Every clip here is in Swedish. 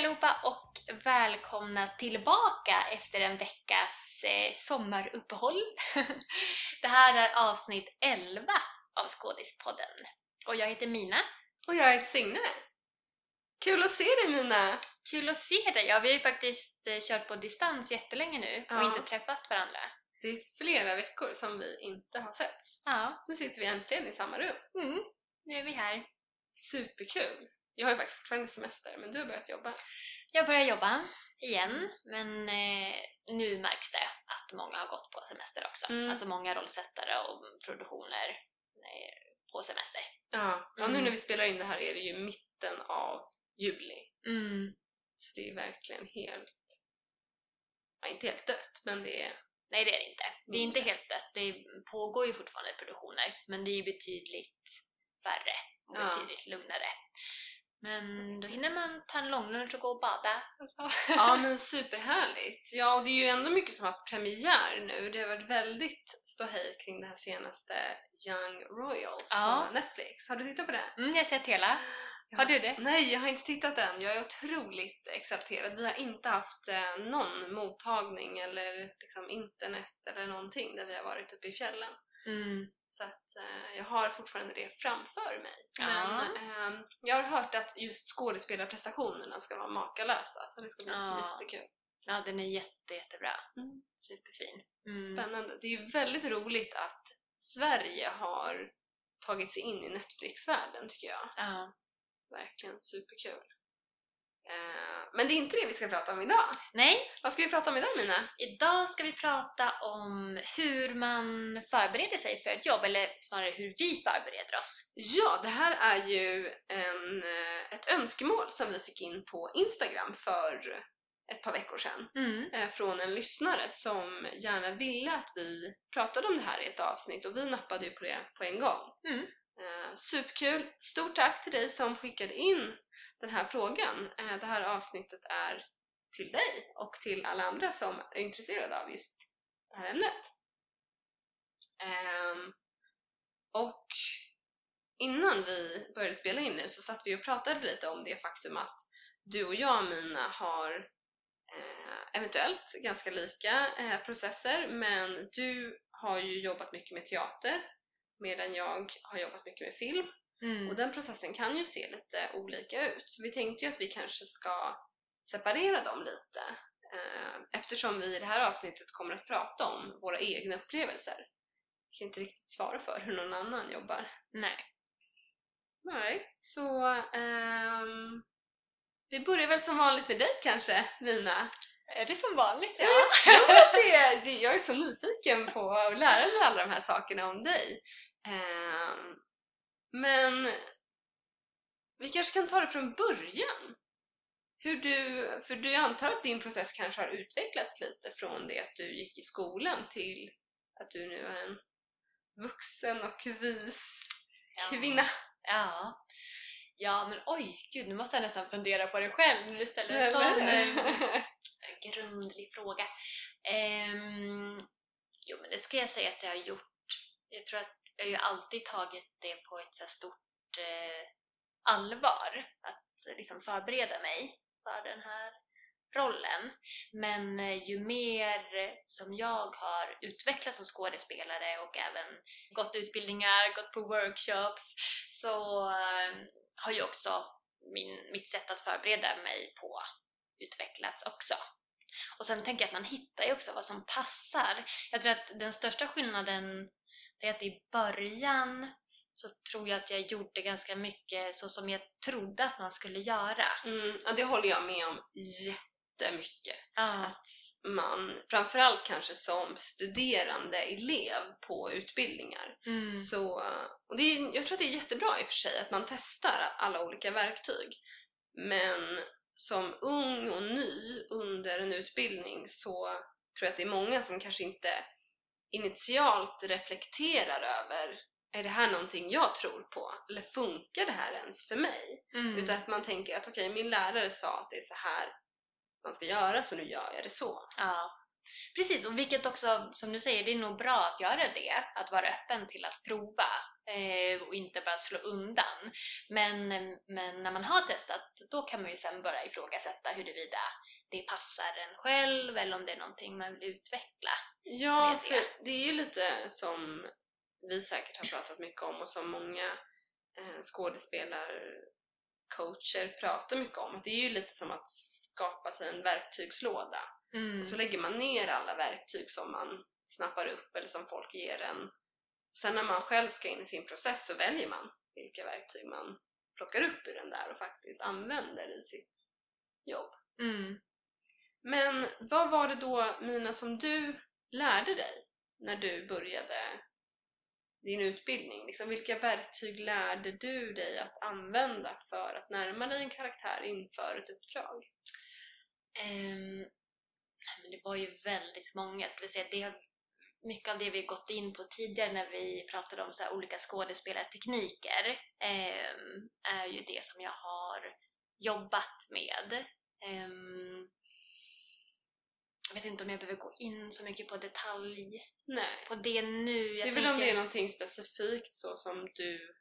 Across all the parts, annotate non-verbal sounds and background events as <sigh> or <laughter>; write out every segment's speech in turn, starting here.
allihopa och välkomna tillbaka efter en veckas eh, sommaruppehåll. <laughs> det här är avsnitt 11 av Skådispodden och jag heter Mina. Och jag heter Signe. Kul att se dig Mina! Kul att se dig! Ja, vi har ju faktiskt eh, kört på distans jättelänge nu och Ja. inte träffat varandra. Det är flera veckor som vi inte har setts. Ja, Nu sitter vi äntligen i samma rum. mm, nu är vi här. Superkul! Jag har ju faktiskt fortfarande semester, men du har börjat jobba. Jag börjar jobba igen, men eh, nu märks det att många har gått på semester också. Mm. Alltså många rollsättare och produktioner eh, på semester. Ja. ja, nu Mm. när vi spelar in det här är det ju mitten av juli. Mm. Så det är verkligen helt... Ja, inte helt dött, men det är... Nej, det är det inte. Det är inte helt dött. Det pågår ju fortfarande produktioner, men det är ju betydligt färre och Ja. betydligt lugnare. Men då hinner man ta en långlunch och gå och bada. Ja, <laughs> men superhärligt! Ja, och det är ju ändå mycket som har haft premiär nu. Det har varit väldigt ståhej kring det här senaste Young Royals Ja. på Netflix. Har du tittat på det? Mm, jag har sett hela. Har du det? Nej, jag har inte tittat än. Jag är otroligt exalterad. Vi har inte haft eh, någon mottagning eller liksom internet eller någonting där vi har varit uppe i fjällen. Mm. Så att eh, jag har fortfarande det framför mig. Men ehm, jag har hört att just skådespelarprestationerna ska vara makalösa, så det ska bli Ja. jättekul. Ja, den är jätte, jättebra. Mm. Superfin. Mm. Spännande. Det är ju väldigt roligt att Sverige har tagit sig in i Netflix-världen tycker jag. Ja. Verkligen superkul. Eh, men det är inte det vi ska prata om idag. Nej, Vad ska vi prata om idag Mina? idag ska vi prata om hur man förbereder sig för ett jobb, eller snarare hur vi förbereder oss. Ja, det här är ju en, eh, ett önskemål som vi fick in på Instagram för ett par veckor sedan Mm. eh, från en lyssnare som gärna ville att vi pratade om det här i ett avsnitt och vi nappade ju på det på en gång. Mm. Superkul! Stort tack till dig som skickade in den här frågan. Eh, det här avsnittet är till dig och till alla andra som är intresserade av just det här ämnet. Ehm, och innan vi började spela in nu så satt vi och pratade lite om det faktum att du och jag Mina har eh, eventuellt ganska lika eh, processer men du har ju jobbat mycket med teater medan jag har jobbat mycket med film Mm. och den processen kan ju se lite olika ut. Så vi tänkte ju att vi kanske ska separera dem lite eh, eftersom vi i det här avsnittet kommer att prata om våra egna upplevelser. Jag kan inte riktigt svara för hur någon annan jobbar. Nej. Nej, så ehm, vi börjar väl som vanligt med dig kanske, Nina? Är det som vanligt? Ja, jo, det, det, jag är så nyfiken på att lära mig alla de här sakerna om dig. Ehm, men vi kanske kan ta det från början. Hur du, för du jag antar att din process kanske har utvecklats lite från det att du gick i skolan till att du nu är en vuxen och vis Ja. kvinna. Ja. Ja, men oj, gud, nu måste jag nästan fundera på det själv när du ställer en sån eh, <laughs> grundlig fråga. Ehm, jo, men det ska jag säga att jag har gjort. Jag tror att jag ju alltid tagit det på ett så här stort eh, allvar. Att liksom förbereda mig för den här rollen. Men eh, ju mer som jag har utvecklats som skådespelare och även gått utbildningar, gått på workshops, så eh, har ju också min, mitt sätt att förbereda mig på utvecklats också. Och sen tänker jag att man hittar ju också vad som passar. Jag tror att den största skillnaden är att i början så tror jag att jag gjorde ganska mycket så som jag trodde att man skulle göra. Mm, ja, det håller jag med om jättemycket. Ja. Att man, framförallt kanske som studerande elev på utbildningar, Mm. så, och det är, jag tror att det är jättebra i och för sig att man testar alla olika verktyg. Men som ung och ny under en utbildning så tror jag att det är många som kanske inte initialt reflekterar över är det här någonting jag tror på? Eller funkar det här ens för mig? Mm. Utan att man tänker att okej, min lärare sa att det är så här man ska göra så nu gör jag det så. Ja, precis. Och vilket också, som du säger, det är nog bra att göra det. Att vara öppen till att prova. eh, och inte bara slå undan. Men, men när man har testat, då kan man ju sen börja ifrågasätta huruvida det passar en själv eller om det är någonting man vill utveckla. Ja, med för det. det är ju lite som vi säkert har pratat mycket om och som många eh, skådespelarcoacher pratar mycket om. Att det är ju lite som att skapa sig en verktygslåda. Mm. Och så lägger man ner alla verktyg som man snappar upp eller som folk ger en. Sen när man själv ska in i sin process så väljer man vilka verktyg man plockar upp ur den där och faktiskt använder i sitt jobb. Mm. Men vad var det då Mina som du lärde dig när du började din utbildning? Liksom, vilka verktyg lärde du dig att använda för att närma dig en karaktär inför ett uppdrag? Um, men det var ju väldigt många. Jag skulle säga att det har, mycket av det vi gått in på tidigare när vi pratade om så här olika skådespelartekniker um, är ju det som jag har jobbat med. Um, jag vet inte om jag behöver gå in så mycket på detalj Nej. på det nu. Jag det är väl om tänker- det är någonting specifikt så som du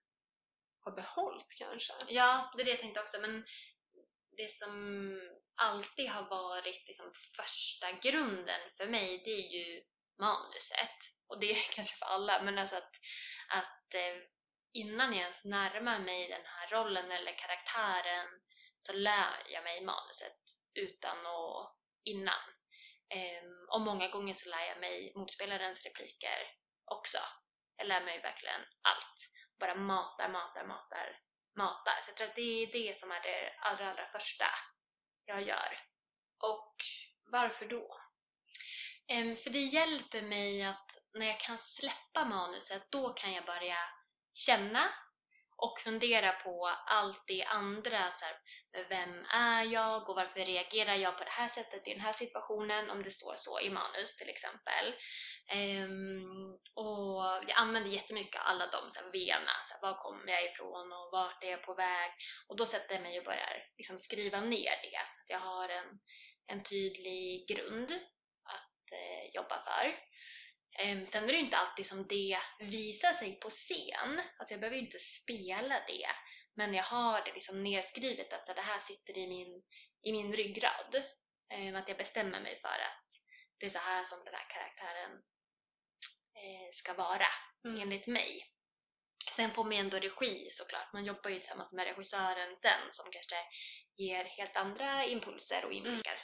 har behållit kanske? Ja, det är det jag tänkte också. Men det som alltid har varit liksom första grunden för mig, det är ju manuset. Och det är <laughs> kanske för alla, men alltså att, att eh, innan jag ens närmar mig den här rollen eller karaktären så lär jag mig manuset utan och innan. Ehm, och många gånger så lär jag mig motspelarens repliker också. Jag lär mig verkligen allt. Bara matar, matar, matar, matar. Så jag tror att det är det som är det allra, allra första jag gör. Och varför då? Ehm, för det hjälper mig att när jag kan släppa manuset, då kan jag börja känna och fundera på allt det andra. Så här, vem är jag och varför reagerar jag på det här sättet i den här situationen? Om det står så i manus till exempel. Ehm, och jag använder jättemycket alla de så här, vena. Så här, var kommer jag ifrån och vart är jag på väg? Och då sätter jag mig och börjar liksom, skriva ner det. Att jag har en, en tydlig grund att eh, jobba för. Ehm, sen är det ju inte alltid som det visar sig på scen. Alltså jag behöver ju inte spela det. Men jag har det liksom nedskrivet att så det här sitter i min, i min ryggrad. Ehm, att jag bestämmer mig för att det är så här som den här karaktären eh, ska vara Mm. enligt mig. Sen får man ju ändå regi såklart. Man jobbar ju tillsammans med regissören sen som kanske ger helt andra impulser och inblickar.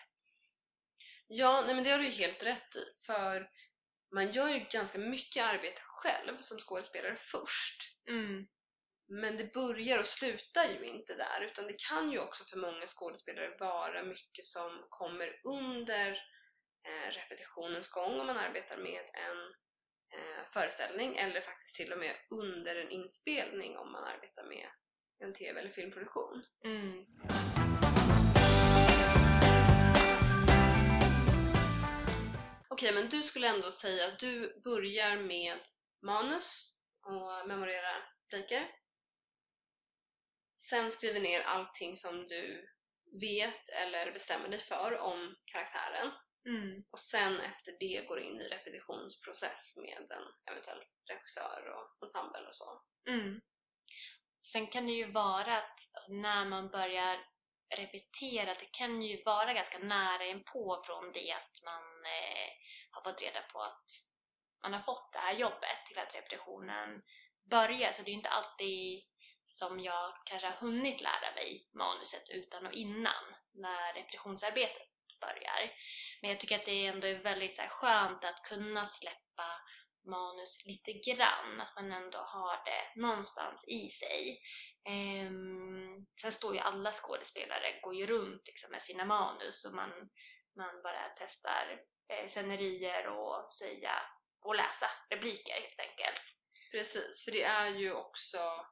Ja, nej men det har du ju helt rätt i. För man gör ju ganska mycket arbete själv som skådespelare först. Mm. Men det börjar och slutar ju inte där utan det kan ju också för många skådespelare vara mycket som kommer under eh, repetitionens gång om man arbetar med en eh, föreställning eller faktiskt till och med under en inspelning om man arbetar med en tv eller filmproduktion. Mm. Okej, men du skulle ändå säga att du börjar med manus och memorera repliker. Sen skriver ner allting som du vet eller bestämmer dig för om karaktären. Mm. Och sen efter det går in i repetitionsprocess med en eventuell regissör och ensemble och så. Mm. Sen kan det ju vara att alltså, när man börjar repetera, det kan ju vara ganska nära inpå från det att man eh, har fått reda på att man har fått det här jobbet till att repetitionen börjar. Så det är ju inte alltid som jag kanske har hunnit lära mig manuset utan och innan när repetitionsarbetet börjar. Men jag tycker att det ändå är väldigt så här, skönt att kunna släppa manus lite grann, att man ändå har det någonstans i sig. Ehm, sen står ju alla skådespelare, går ju runt liksom, med sina manus och man, man bara testar eh, scenerier och säga och läsa repliker helt enkelt. Precis, för det är ju också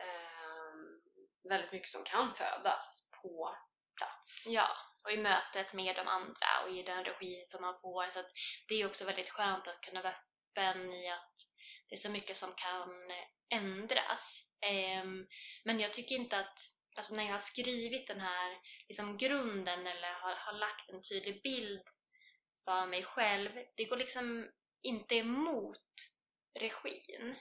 Ehm, väldigt mycket som kan födas på plats. Ja, och i mötet med de andra och i den regi som man får. Så att det är också väldigt skönt att kunna vara öppen i att det är så mycket som kan ändras. Ehm, men jag tycker inte att, alltså när jag har skrivit den här liksom grunden eller har, har lagt en tydlig bild för mig själv, det går liksom inte emot regin.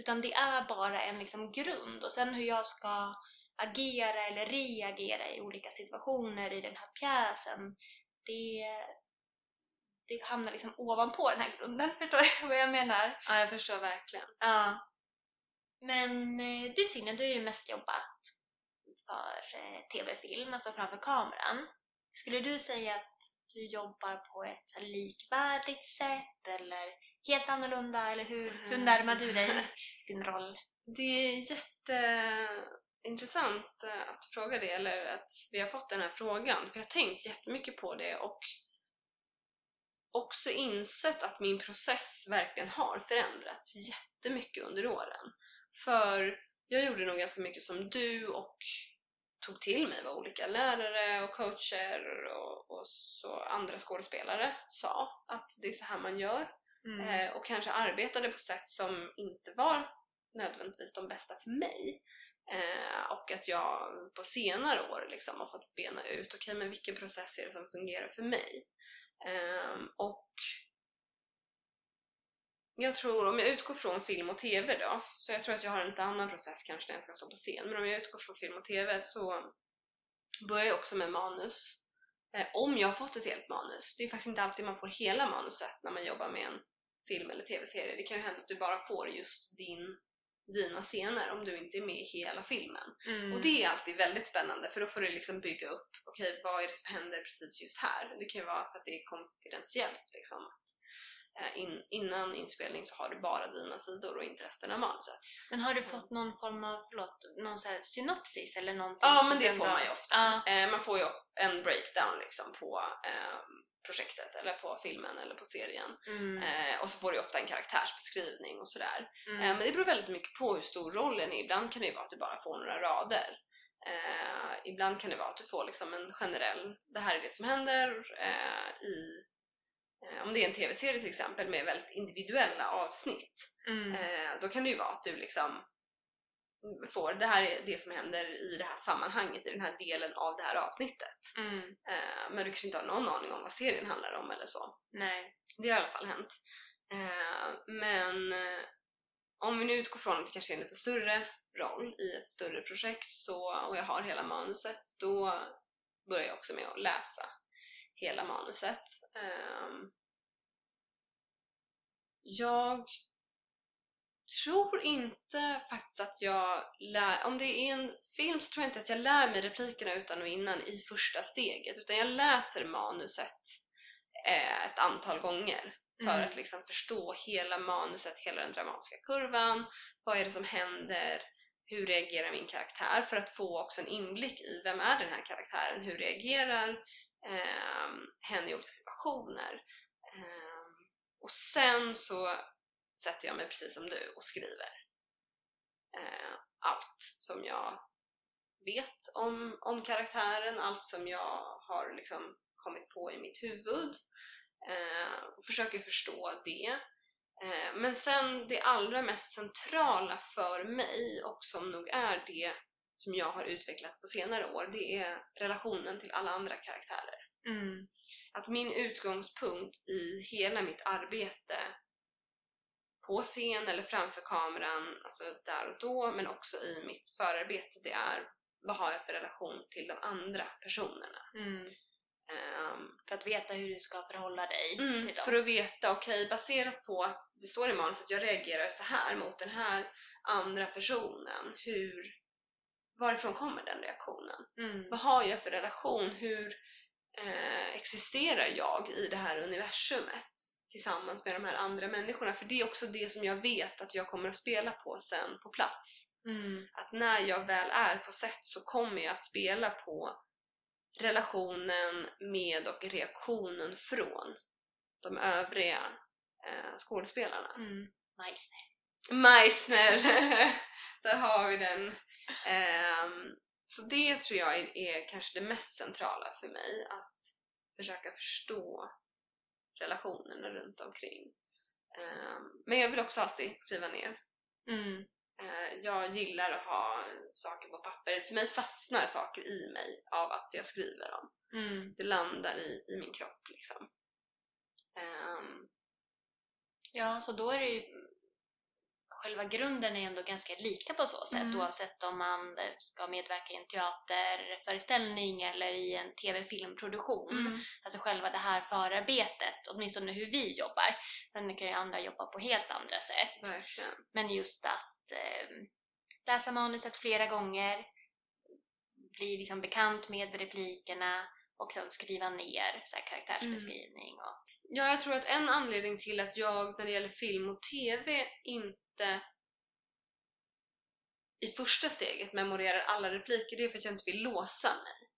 Utan det är bara en liksom grund och sen hur jag ska agera eller reagera i olika situationer i den här pjäsen, det, det hamnar liksom ovanpå den här grunden. <laughs> Förstår du vad jag menar? Ja, jag förstår verkligen. Ja. Men eh, du Signe, du har ju mest jobbat för eh, tv-film, alltså framför kameran. Skulle du säga att du jobbar på ett likvärdigt sätt eller helt annorlunda? Eller hur, hur närmar du dig <laughs> din roll? Det är jätteintressant eh, att fråga det, eller att vi har fått den här frågan. För jag har tänkt jättemycket på det och också insett att min process verkligen har förändrats jättemycket under åren. För jag gjorde nog ganska mycket som du och tog till mig vad olika lärare och coacher och, och så andra skådespelare sa att det är så här man gör. Mm. Eh, och kanske arbetade på sätt som inte var nödvändigtvis de bästa för mig. Eh, och att jag på senare år liksom har fått bena ut, okej okay, men vilken process är det som fungerar för mig? Eh, och jag tror, om jag utgår från film och TV då, så jag tror att jag har en lite annan process kanske när jag ska stå på scen, men om jag utgår från film och TV så börjar jag också med manus. Eh, om jag har fått ett helt manus. Det är faktiskt inte alltid man får hela manuset när man jobbar med en film eller TV-serie. Det kan ju hända att du bara får just din, dina scener om du inte är med i hela filmen. Mm. Och det är alltid väldigt spännande för då får du liksom bygga upp, okej okay, vad är det som händer precis just här? Det kan ju vara att det är konfidentiellt liksom. Eh, in, innan inspelning så har du bara dina sidor och inte resten av manuset. Men har du fått någon form av, förlåt, någon så här synopsis eller någonting? Ja, men det får man ju ofta. Ja. Eh, man får ju en breakdown liksom på eh, projektet eller på filmen eller på serien. Mm. Eh, och så får du ofta en karaktärsbeskrivning och sådär. Mm. Eh, men det beror väldigt mycket på hur stor rollen är. Ibland kan det vara att du bara får några rader. Eh, ibland kan det vara att du får liksom en generell, det här är det som händer eh, i Eh, om det är en tv-serie till exempel med väldigt individuella avsnitt, Mm. eh, då kan det ju vara att du liksom får, det här är det som händer i det här sammanhanget, i den här delen av det här avsnittet. Mm. Eh, men du kanske inte har någon aning om vad serien handlar om eller så. Nej. Det har i alla fall hänt. Men om vi nu utgår från att det kanske är en lite större roll i ett större projekt så, och jag har hela manuset, då börjar jag också med att läsa hela manuset. Um, jag tror inte faktiskt att jag lär, om det är en film så tror jag inte att jag lär mig replikerna utan och innan i första steget utan jag läser manuset eh, ett antal gånger för Mm. att liksom förstå hela manuset, hela den dramatiska kurvan, vad är det som händer, hur reagerar min karaktär för att få också en inblick i vem är den här karaktären, hur reagerar eh, henne i olika situationer. Eh, och sen så sätter jag mig precis som du och skriver eh, allt som jag vet om, om karaktären, allt som jag har liksom kommit på i mitt huvud eh, och försöker förstå det. Eh, men sen det allra mest centrala för mig och som nog är det som jag har utvecklat på senare år, det är relationen till alla andra karaktärer. Mm. Att min utgångspunkt i hela mitt arbete på scen eller framför kameran, alltså där och då, men också i mitt förarbete, det är vad har jag för relation till de andra personerna? Mm. Ehm, För att veta hur du ska förhålla dig Mm, till dem. för att veta, okej, baserat på att det står i manuset att jag reagerar så här mot den här andra personen, hur, varifrån kommer den reaktionen? Mm. Vad har jag för relation? Hur eh, existerar jag i det här universumet tillsammans med de här andra människorna? För det är också det som jag vet att jag kommer att spela på sen på plats. Mm. Att när jag väl är på set så kommer jag att spela på relationen med och reaktionen från de övriga eh, skådespelarna. Mm. Nice. Meissner, <laughs> där har vi den. Ehm, så det tror jag är, är kanske det mest centrala för mig, att försöka förstå relationerna runt omkring. Ehm, men jag vill också alltid skriva ner. Mm. Eh, Jag gillar att ha saker på papper. För mig fastnar saker i mig av att jag skriver dem. Mm. Det landar i, i min kropp liksom. Ehm, Ja, så då är det ju själva grunden är ändå ganska lika på så sätt Mm. oavsett om man ska medverka i en teaterföreställning eller i en tv-filmproduktion. Mm. Alltså själva det här förarbetet, åtminstone hur vi jobbar. Sen kan ju andra jobba på helt andra sätt. Verkligen. Men just att eh, läsa manuset flera gånger, bli liksom bekant med replikerna och sen skriva ner så här, karaktärsbeskrivning. Och, Ja, jag tror att en anledning till att jag när det gäller film och TV inte i första steget memorerar alla repliker, det är för att jag inte vill låsa mig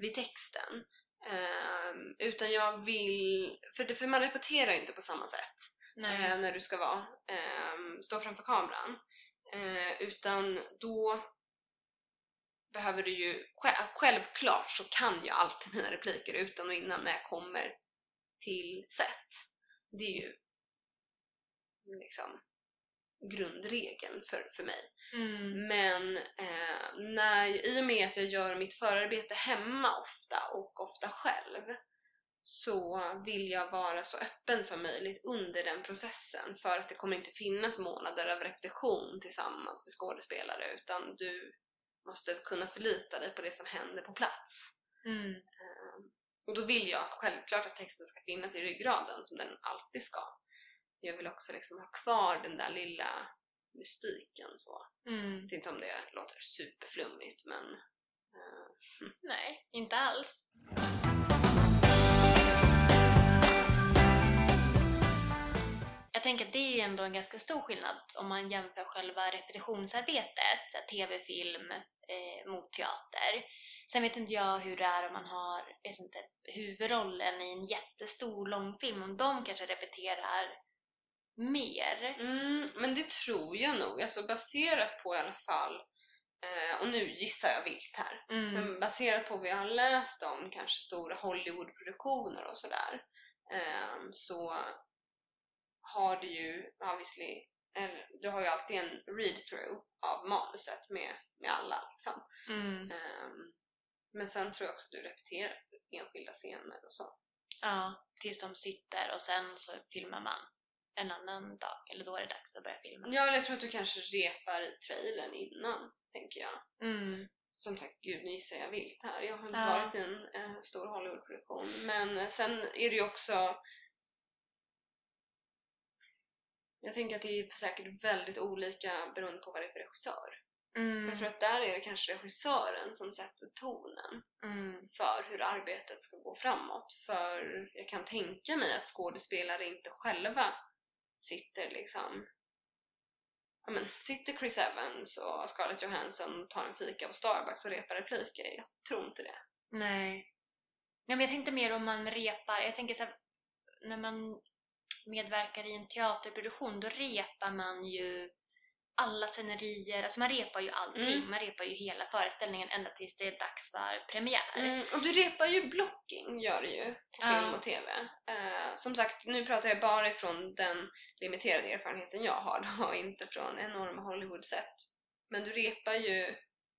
vid texten. Ehm, utan jag vill... För, det, för man repeterar ju inte på samma sätt eh, när du ska vara, ehm, stå framför kameran. Eh, utan då behöver du ju... sj- Självklart så kan jag alltid mina repliker utan och innan när jag kommer till set. Det är ju liksom grundregeln för, för mig. Mm. Men eh, när, i och med att jag gör mitt förarbete hemma ofta och ofta själv så vill jag vara så öppen som möjligt under den processen för att det kommer inte finnas månader av repetition tillsammans med skådespelare utan du måste kunna förlita dig på det som händer på plats. Mm. Och då vill jag självklart att texten ska finnas i ryggraden som den alltid ska. Jag vill också liksom ha kvar den där lilla mystiken så. Mm. Jag vet inte om det låter superflummigt men eh, Nej, inte alls. Jag tänker att det är ju ändå en ganska stor skillnad om man jämför själva repetitionsarbetet, tv-film eh, mot teater. Sen vet inte jag hur det är om man har vet inte, huvudrollen i en jättestor långfilm, om de kanske repeterar mer. mm, Men det tror jag nog, alltså baserat på i alla fall eh, och nu gissar jag vilt här. Mm. Men baserat på vad jag har läst om kanske stora Hollywoodproduktioner och sådär ehm, så har du ju eller, du har ju alltid en read-through av manuset med, med alla liksom. Mm. Ehm, men sen tror jag också att du repeterar enskilda scener och så. Ja, tills de sitter och sen så filmar man en annan dag, eller då är det dags att börja filma. Ja, eller jag tror att du kanske repar i trailern innan, tänker jag. Mm. Som sagt, gud nu gissar jag vilt här. Jag har inte Ja. varit i en eh, stor Hollywoodproduktion. Men eh, sen är det ju också... Jag tänker att det är säkert väldigt olika beroende på vad det är för regissör. Mm. Jag tror att där är det kanske regissören som sätter tonen Mm. för hur arbetet ska gå framåt. För jag kan tänka mig att skådespelare inte själva sitter liksom Ja, men, sitter Chris Evans och Scarlett Johansson och tar en fika på Starbucks och repar repliker? Jag tror inte det. Nej. Ja, men jag tänkte mer om man repar. Jag tänker så här, när man medverkar i en teaterproduktion, då repar man ju alla scenerier. Alltså man repar ju allting. Mm. Man repar ju hela föreställningen ända tills det är dags för premiär. Mm, och du repar ju blocking, gör du ju, på Ja. film och TV. Eh, som sagt, nu pratar jag bara ifrån den limiterade erfarenheten jag har och inte från enorma Hollywood-set. Men du repar ju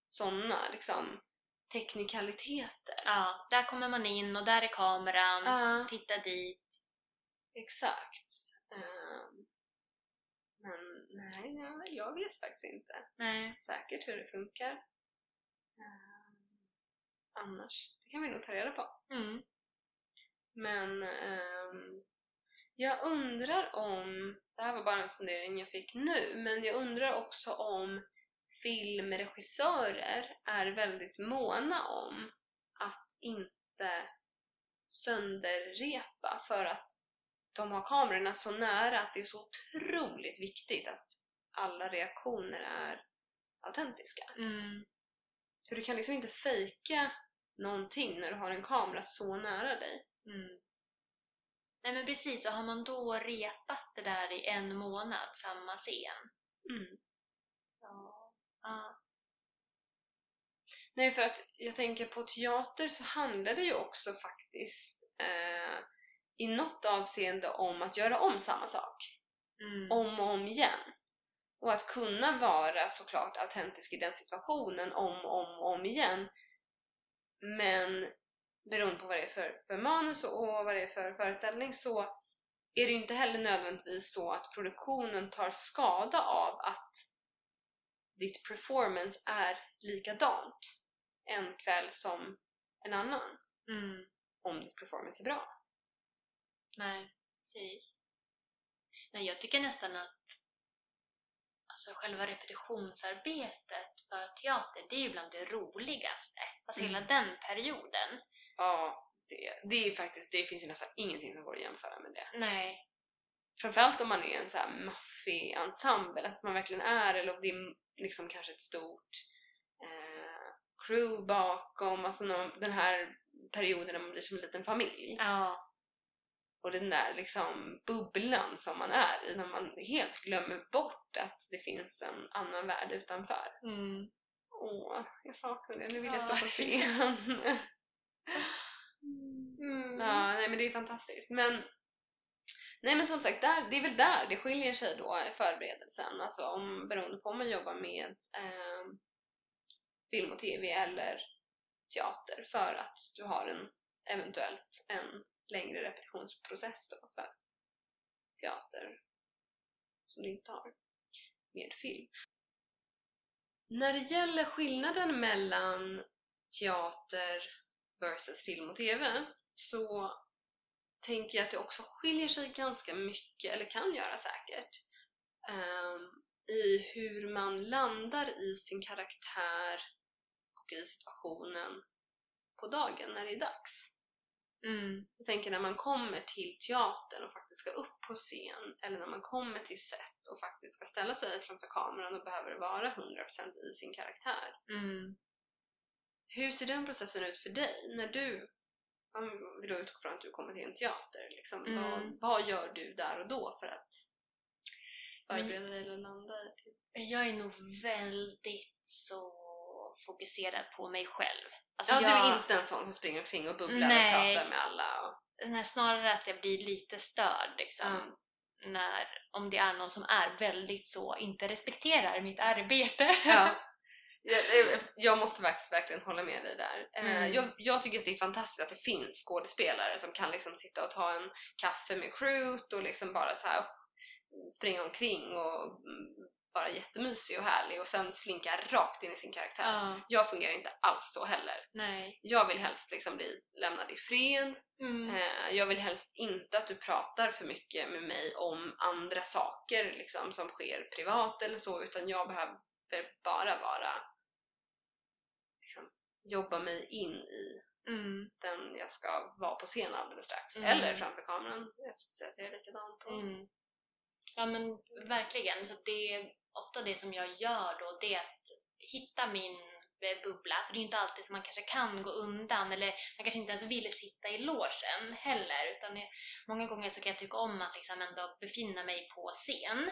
sådana liksom teknikaliteter. Ja, där kommer man in och där är kameran. Ja, Titta dit. exakt. Ehm, men nej, ja, jag vet faktiskt inte Nej. säkert hur det funkar. Ehm, annars, det kan vi nog ta reda på. Mm. Men ehm, jag undrar om, det här var bara en fundering jag fick nu, men jag undrar också om filmregissörer är väldigt måna om att inte sönderrepa för att de har kamerorna så nära att det är så otroligt viktigt att alla reaktioner är autentiska. Mm. För du kan liksom inte fejka någonting när du har en kamera så nära dig. Mm. Nej men precis, och har man då repat det där i en månad, samma scen. Mm. Så, ja. Nej, för att jag tänker på teater så handlar det ju också faktiskt eh, i något avseende om att göra om samma sak. Mm. Om och om igen. Och att kunna vara såklart autentisk i den situationen om och om, och om igen. Men beroende på vad det är för, för manus och vad det är för föreställning så är det ju inte heller nödvändigtvis så att produktionen tar skada av att ditt performance är likadant en kväll som en annan. Mm. Om ditt performance är bra. Nej, precis. Nej, jag tycker nästan att alltså själva repetitionsarbetet för teater, det är ju bland det roligaste. Alltså Mm. hela den perioden. Ja, det, det är faktiskt, det finns ju nästan ingenting som går att jämföra med det. Nej. Framförallt om man är en så här maffig ensemble, att man verkligen är, eller om det är liksom kanske ett stort eh, crew bakom, alltså den här perioden när man blir som en liten familj. Ja. Och den där liksom bubblan som man är i, när man helt glömmer bort att det finns en annan värld utanför. Mm. Åh, jag saknar det. Nu vill jag Ja. stå på scen. Mm. Ja, nej men det är fantastiskt. Men, nej men som sagt, där, det är väl där det skiljer sig då i förberedelsen. Alltså om, beroende på om man jobbar med eh, film och tv eller teater för att du har en eventuellt en längre repetitionsprocess då för teater som du inte har med film. När det gäller skillnaden mellan teater versus film och tv så tänker jag att det också skiljer sig ganska mycket, eller kan göra säkert, ehm, i hur man landar i sin karaktär och i situationen på dagen när det är dags. Mm. Jag tänker när man kommer till teatern och faktiskt ska upp på scen eller när man kommer till set och faktiskt ska ställa sig framför kameran och behöver vara 100% i sin karaktär. Mm. Hur ser den processen ut för dig när du, om vi då utgår från att du kommer till en teater, liksom, Mm. vad, vad gör du där och då för att förbereda dig eller landa i det? Jag är nog väldigt så fokuserad på mig själv. Alltså Ja, du jag, är inte en sån som springer omkring och bubblar Nej. och pratar med alla. Och, Nej, snarare att jag blir lite störd liksom. När, om det är någon som är väldigt så, inte respekterar mitt arbete. ja. <laughs> Jag, jag måste faktiskt verkligen hålla med dig där. Eh, Mm. Jag, jag tycker att det är fantastiskt att det finns skådespelare som kan liksom sitta och ta en kaffe med crewet och liksom bara så här springa omkring och vara jättemysig och härlig och sen slinka rakt in i sin karaktär. Ja, Jag fungerar inte alls så heller. nej. Jag vill helst liksom bli lämnad i fred. Mm. Eh, Jag vill helst inte att du pratar för mycket med mig om andra saker liksom, som sker privat eller så, utan jag behöver bara vara liksom, jobba mig in i Mm. den jag ska vara på scen alldeles strax. Mm. Eller framför kameran. Jag skulle säga att jag är likadan på. Mm. Ja men verkligen. Så det ofta det som jag gör då, det är att hitta min eh, bubbla. För det är inte alltid som man kanske kan gå undan eller man kanske inte ens vill sitta i logen heller. Utan många gånger så kan jag tycka om att liksom ändå befinna mig på scen.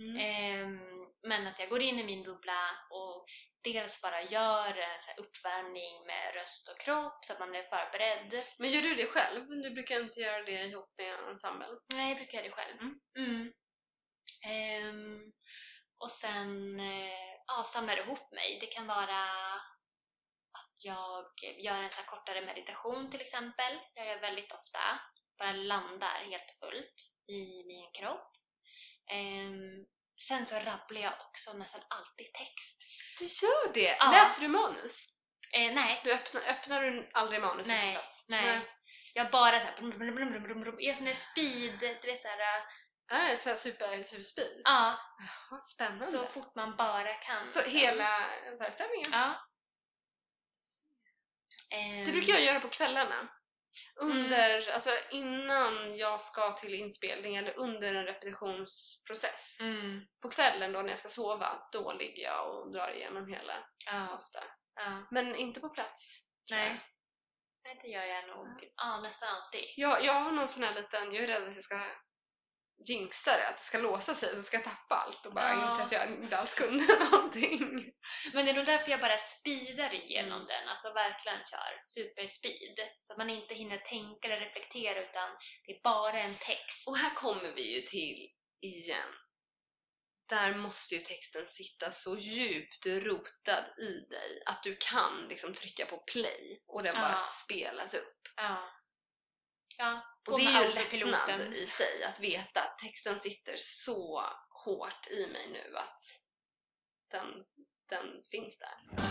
Mm. Ehm, men att jag går in i min bubbla och dels bara gör en så uppvärmning med röst och kropp så att man är förberedd. Men gör du det själv? Du brukar inte göra det ihop med ensemble? Nej, jag brukar göra det själv. Mm. Mm. Ehm, och sen eh, ja, samlar ihop mig. Det kan vara att jag gör en så kortare meditation till exempel. Jag gör väldigt ofta. Bara landar helt och fullt i min kropp. Ehm, sen så rabblar jag också nästan alltid text. Du gör det? Ja. Läser du manus? Eh, nej, Du öppnar, öppnar du aldrig manus Nej, plats? nej. jag bara såhär. Jag är sån där speed, du vet såhär, Nej, så här super, super speed. ja, Jaha, spännande. så fort man bara kan. För hela föreställningen? Ja. Ehm, Det brukar jag göra på kvällarna. Under, alltså innan jag ska till inspelning eller under en repetitionsprocess. Mm, På kvällen då när jag ska sova, då ligger jag och drar igenom hela ja, ofta. ja. Men inte på plats. Nej. Nej, det gör jag nog ja, nästan alltid. Jag, jag har någon sån här liten, jag är rädd att jag ska jinxa det, att det ska låsa sig och så ska jag tappa allt och bara Ja. inse att jag inte alls kunde <laughs> någonting. Men det är nog därför jag bara speedar igenom Mm. den, alltså verkligen kör superspeed. Så att man inte hinner tänka eller reflektera utan det är bara en text. Och här kommer vi ju till igen. Där måste ju texten sitta så djupt rotad i dig att du kan liksom trycka på play och den bara Ja. spelas upp. Ja. Ja, Och det är ju lättnad i sig att veta att texten sitter så hårt i mig nu att den, den finns där.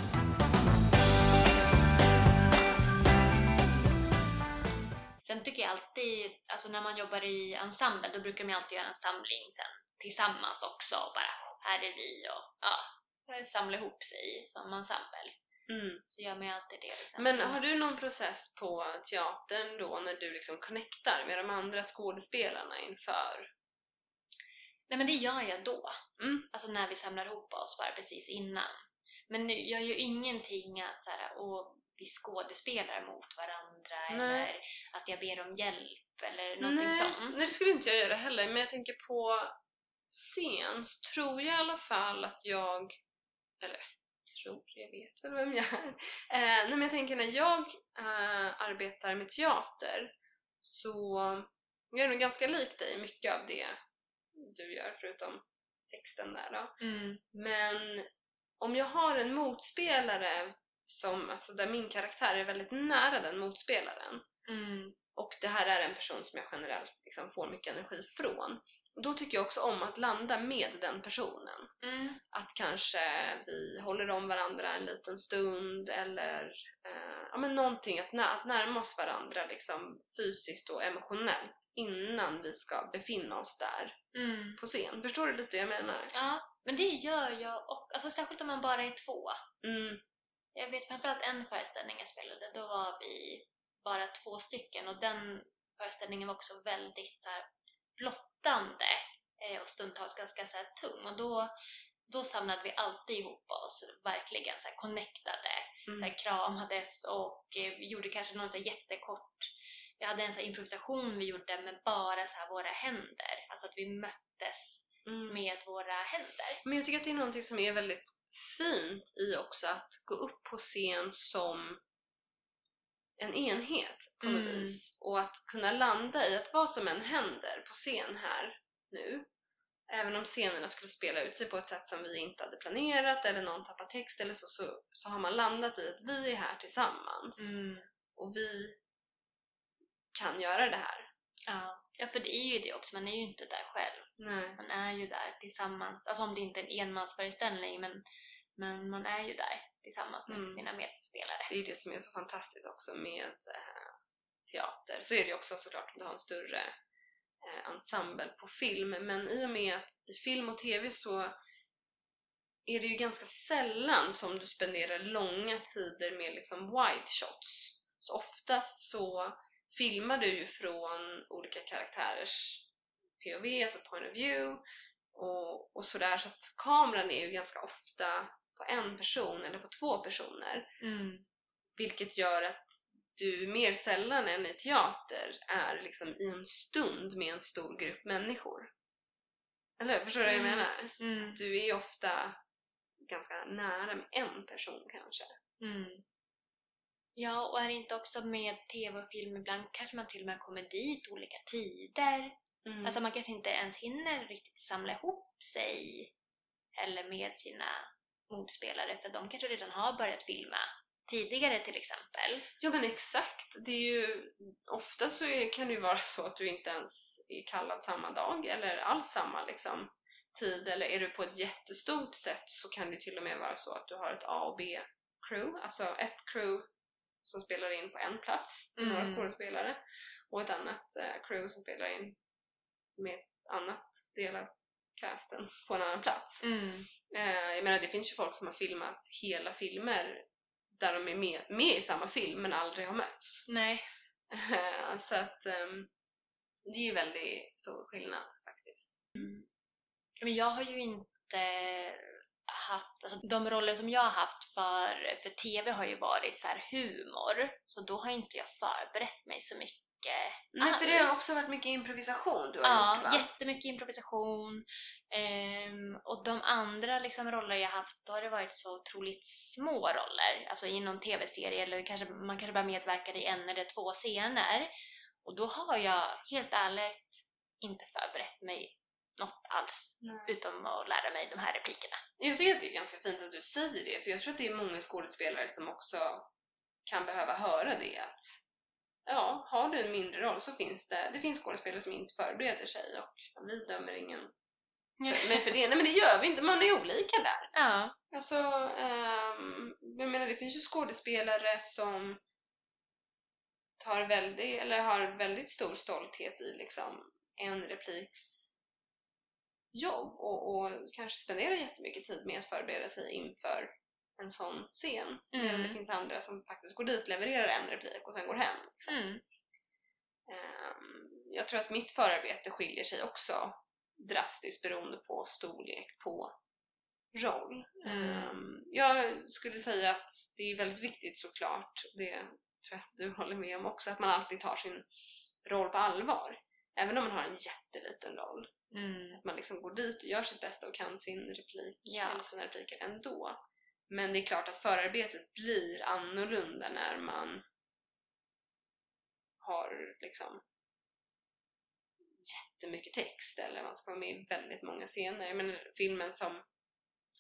Sen tycker jag alltid, alltså när man jobbar i ensemble, då brukar man alltid göra en samling sen tillsammans också bara här är vi och ja, samla ihop sig som ensemble. Mm. Så gör man ju alltid det. Liksom. Men har du någon process på teatern då när du liksom connectar med de andra skådespelarna inför? Nej men det gör jag då. Mm. Alltså när vi samlar ihop oss bara precis innan. Men nu, jag gör ju ingenting att så här, och vi skådespelar mot varandra Nej. eller att jag ber om hjälp eller någonting Nej, sånt. nej, det skulle inte jag göra heller, men jag tänker på scen så tror jag i alla fall att jag, eller tror, jag vet väl vem jag är. <laughs> Eh, nej men jag tänker när jag eh, arbetar med teater så jag är nog ganska lik dig i mycket av det du gör förutom texten där då. Mm. Men om jag har en motspelare som, alltså där min karaktär är väldigt nära den motspelaren Mm. och det här är en person som jag generellt liksom får mycket energi från. Då tycker jag också om att landa med den personen. Mm. Att kanske vi håller om varandra en liten stund eller eh, ja, men någonting att, nä- att närma oss varandra liksom fysiskt och emotionellt innan vi ska befinna oss där Mm. på scen. Förstår du lite vad jag menar? Ja, men det gör jag och, alltså särskilt om man bara är två. Mm, Jag vet framförallt en föreställning jag spelade, då var vi bara två stycken och den föreställningen var också väldigt så här, blottande eh, och stundtals ganska så tung och då, då samlade vi alltid ihop oss, verkligen så här, connectade, mm, så här, kramades och eh, vi gjorde kanske någon så här, jättekort jag hade en så improvisation vi gjorde med bara så våra händer, alltså att vi möttes mm. med våra händer. Men jag tycker att det är någonting som är väldigt fint i också att gå upp på scen som en enhet på något Mm. vis. Och att kunna landa i att vad som än händer på scen här nu, även om scenerna skulle spela ut sig på ett sätt som vi inte hade planerat eller någon tappar text eller så, så, så har man landat i att vi är här tillsammans Mm. och vi kan göra det här. Ja. ja, för det är ju det också, man är ju inte där själv. Nej. Man är ju där tillsammans, alltså om det inte är en enmansföreställning, men, men man är ju där tillsammans med Mm. sina medspelare. Det är det som är så fantastiskt också med eh, teater. Så är det också såklart om du har en större eh, ensemble på film. Men i och med att i film och tv så är det ju ganska sällan som du spenderar långa tider med liksom wide shots. Så oftast så filmar du ju från olika karaktärers POV, alltså point of view och, och sådär. Så att kameran är ju ganska ofta på en person eller på två personer. Mm. Vilket gör att du mer sällan än i teater är liksom i en stund med en stor grupp människor. Eller? Förstår du vad jag Mm. menar? Mm. Du är ofta ganska nära med en person kanske. Mm. Ja, och är det inte också med tv och film ibland kanske man till och med kommer dit olika tider. Mm. Alltså man kanske inte ens hinner riktigt samla ihop sig eller med sina motspelare för de kanske redan har börjat filma tidigare till exempel. Ja men exakt. Det är ju, ofta så kan det ju vara så att du inte ens är kallad samma dag eller alls samma liksom, tid. Eller är du på ett jättestort sätt så kan det till och med vara så att du har ett A och B-crew. Alltså ett crew som spelar in på en plats med några Mm. skådespelare och ett annat eh, crew som spelar in med ett annat del av casten på en annan plats. Mm. Eh, jag menar det finns ju folk som har filmat hela filmer där de är med, med i samma film men aldrig har mötts. Nej. Så att ehm, det är ju väldigt stor skillnad faktiskt. Men jag har ju inte haft, alltså de roller som jag har haft för, för TV har ju varit så här humor. Så då har inte jag förberett mig så mycket Nej, för det har också varit mycket improvisation du har Ja, gjort va? jättemycket improvisation. Ehm, och de andra liksom, roller jag haft, då har det varit så otroligt små roller. Alltså i någon tv-serie eller kanske, man kanske bara medverkar i en eller två scener. Och då har jag helt ärligt inte förberett mig något alls. Utom att lära mig de här replikerna. Jag tycker att det är ganska fint att du säger det, för jag tror att det är många skådespelare som också kan behöva höra det. Att, ja, har du en mindre roll så finns det, det finns skådespelare som inte förbereder sig och vi dömer ingen men för det, nej men det gör vi inte, man är olika där. Ja. Alltså, ehm, jag menar det finns ju skådespelare som tar väldigt, eller har väldigt stor stolthet i liksom en repliks jobb och, och kanske spenderar jättemycket tid med att förbereda sig inför en sån scen. Mm. det finns andra som faktiskt går dit, levererar en replik och sen går hem. Liksom. Mm. Ehm, Jag tror att mitt förarbete skiljer sig också drastiskt beroende på storlek på roll. Mm. Ehm, Jag skulle säga att det är väldigt viktigt såklart, det tror jag att du håller med om också, att man alltid tar sin roll på allvar. Även om man har en jätteliten roll. Mm. Att man liksom går dit och gör sitt bästa och kan sin replik Ja. sina repliker ändå. Men det är klart att förarbetet blir annorlunda när man har liksom jättemycket text eller man ska vara med i väldigt många scener. Menar, filmen som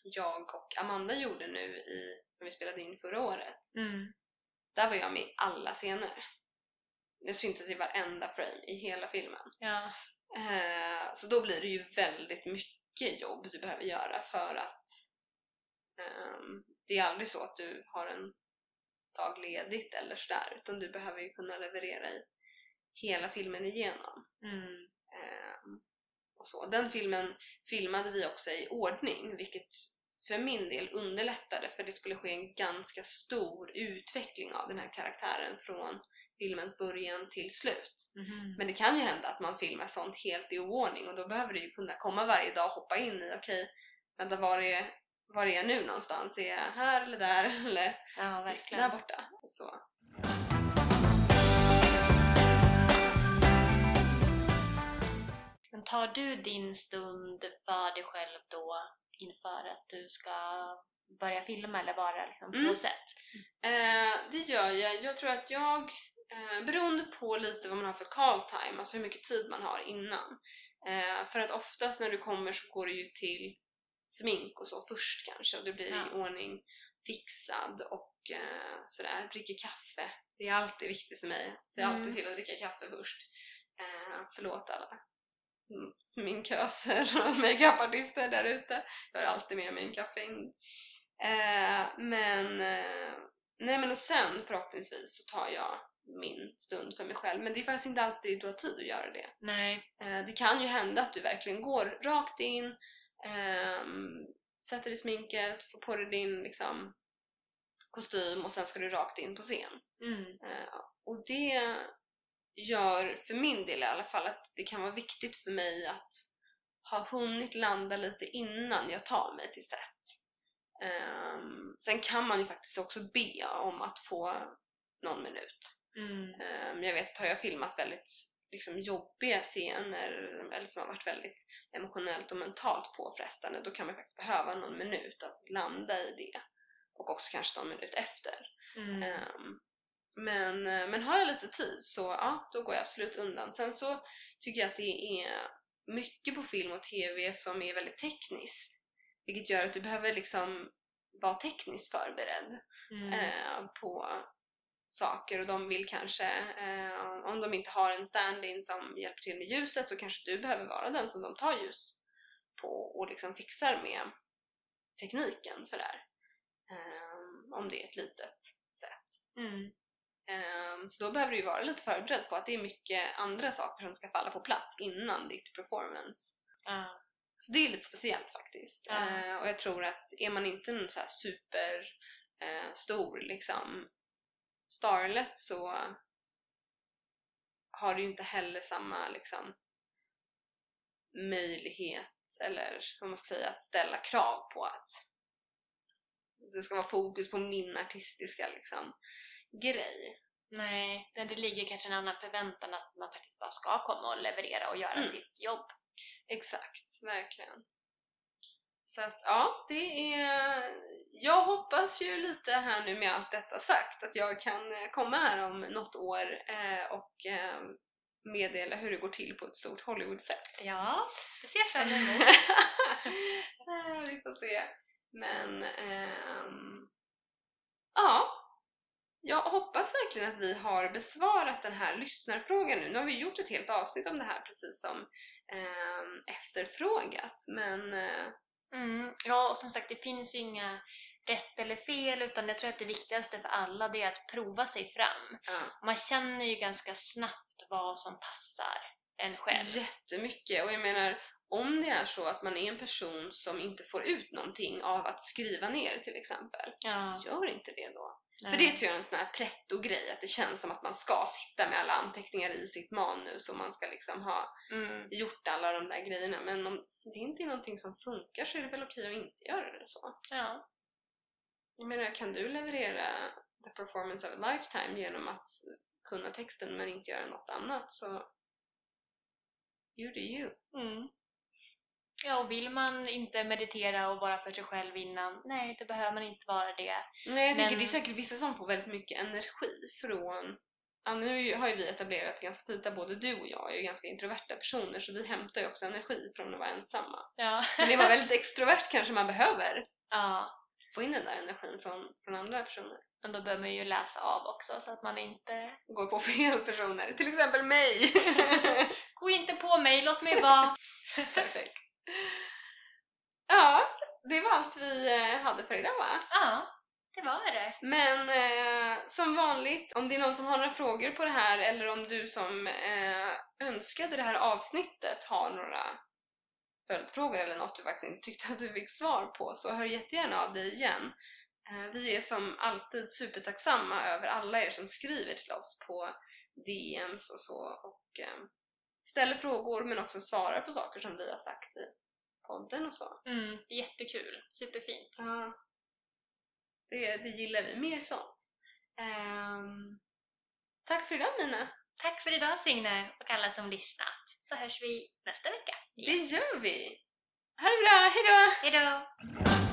jag och Amanda gjorde nu i, som vi spelade in förra året, Mm. där var jag med i alla scener. Det syntes i varenda frame i hela filmen. Ja. Eh, så då blir det ju väldigt mycket jobb du behöver göra för att det är aldrig så att du har en dag ledigt eller sådär utan du behöver ju kunna leverera i hela filmen igenom. Mm. Ehm, och så. Den filmen filmade vi också i ordning vilket för min del underlättade för det skulle ske en ganska stor utveckling av den här karaktären från filmens början till slut. Mhm. Men det kan ju hända att man filmar sånt helt i oordning och då behöver du ju kunna komma varje dag och hoppa in i okej, vänta var är, var är jag nu någonstans? Är jag här eller där <laughs> eller Ja, verkligen. där borta? Och så. Men tar du din stund för dig själv då inför att du ska börja filma eller vara liksom Mm. på set? Eh, det gör jag. Jag tror att jag, eh, beroende på lite vad man har för call time, alltså hur mycket tid man har innan. Eh, för att oftast när du kommer så går du ju till smink och så först kanske och du blir Ja. i ordning fixad och eh, sådär, dricker kaffe. Det är alltid viktigt för mig. Så jag Mm. alltid till att dricka kaffe först. Eh, förlåt alla sminköser <laughs> och makeupartister där ute. Jag har alltid med mig en kaffe in. Eh, men, eh, nej men och sen förhoppningsvis så tar jag min stund för mig själv. Men det är faktiskt inte alltid du har tid att göra det. Nej. Eh, det kan ju hända att du verkligen går rakt in, ehm, sätter dig sminket, får på dig din liksom, kostym och sen ska du rakt in på scen. Mm. Eh, och det gör för min del i alla fall att det kan vara viktigt för mig att ha hunnit landa lite innan jag tar mig till set. Ehm, sen kan man ju faktiskt också be om att få någon minut. Mm. Ehm, jag vet att har jag filmat väldigt liksom, jobbiga scener eller som har varit väldigt emotionellt och mentalt påfrestande då kan man faktiskt behöva någon minut att landa i det. Och också kanske någon minut efter. Mm. Ehm, men, men har jag lite tid så ja, då går jag absolut undan. Sen så tycker jag att det är mycket på film och TV som är väldigt tekniskt. Vilket gör att du behöver liksom vara tekniskt förberedd Mm. eh, på saker och de vill kanske, eh, om de inte har en stand-in som hjälper till med ljuset så kanske du behöver vara den som de tar ljus på och liksom fixar med tekniken sådär. Eh, om det är ett litet set. Mm. Ehm, Så då behöver du ju vara lite förberedd på att det är mycket andra saker som ska falla på plats innan ditt performance. Ja. Så det är lite speciellt faktiskt. Eh, Och jag tror att är man inte en så här super eh, stor liksom starlet så har du inte heller samma liksom möjlighet eller vad man ska säga att ställa krav på att det ska vara fokus på min artistiska liksom grej. Nej, det ligger kanske en annan förväntan att man faktiskt bara ska komma och leverera och göra Mm. sitt jobb. Exakt, verkligen. Så att ja, det är... Jag hoppas ju lite här nu med allt detta sagt att jag kan eh, komma här om något år eh, och eh, meddela hur det går till på ett stort Hollywood-set. Ja, det ser jag fram emot. <laughs> Vi får se. Men ehm, ja, jag hoppas verkligen att vi har besvarat den här lyssnarfrågan nu. Nu har vi gjort ett helt avsnitt om det här precis som eh, efterfrågat. Men eh, Mm. Ja, och som sagt, det finns ju inga rätt eller fel, utan jag tror att det viktigaste för alla det är att prova sig fram. ja, Man känner ju ganska snabbt vad som passar en själv. jättemycket. Och jag menar, om det är så att man är en person som inte får ut någonting av att skriva ner till exempel, Ja, gör inte det då. nej. För det tror jag är en sån här pretto-grej, att det känns som att man ska sitta med alla anteckningar i sitt manus och man ska liksom ha Mm. gjort alla de där grejerna. Men om det inte är någonting som funkar så är det väl okej att inte göra det så. Ja. Jag menar, kan du leverera the performance of a lifetime genom att kunna texten men inte göra något annat så you do you. Mm. Ja, och vill man inte meditera och vara för sig själv innan, nej, då behöver man inte vara det. Men jag tänker Men- det är säkert vissa som får väldigt mycket energi från Ja, nu har ju vi etablerat ganska tidigt att både du och jag är ju ganska introverta personer så vi hämtar ju också energi från att vara ensamma. Ja. Men det var väldigt extrovert kanske man behöver <laughs> ja. få in den där energin från, från andra personer. Men då behöver man ju läsa av också så att man inte... Går på <laughs> fel personer, till exempel mig! <laughs> Gå inte på mig, låt mig vara! Perfekt. Ja, det var allt vi eh, hade för idag va? Ja, det var det. Men eh, som vanligt, om det är någon som har några frågor på det här eller om du som eh, önskade det här avsnittet har några följdfrågor eller något du faktiskt inte tyckte att du fick svar på så hör jättegärna av dig igen. Eh, vi är som alltid supertacksamma över alla er som skriver till oss på DMs och så och eh, ställer frågor men också svarar på saker som vi har sagt i podden och så. Mm, det är jättekul. Superfint. Ja. Det, det gillar vi. Mer sånt. Ehm, tack för idag Mina. Tack för idag Signe och alla som lyssnat. Så hörs vi nästa vecka. Det gör vi. Ha det bra. Hejdå! Hejdå!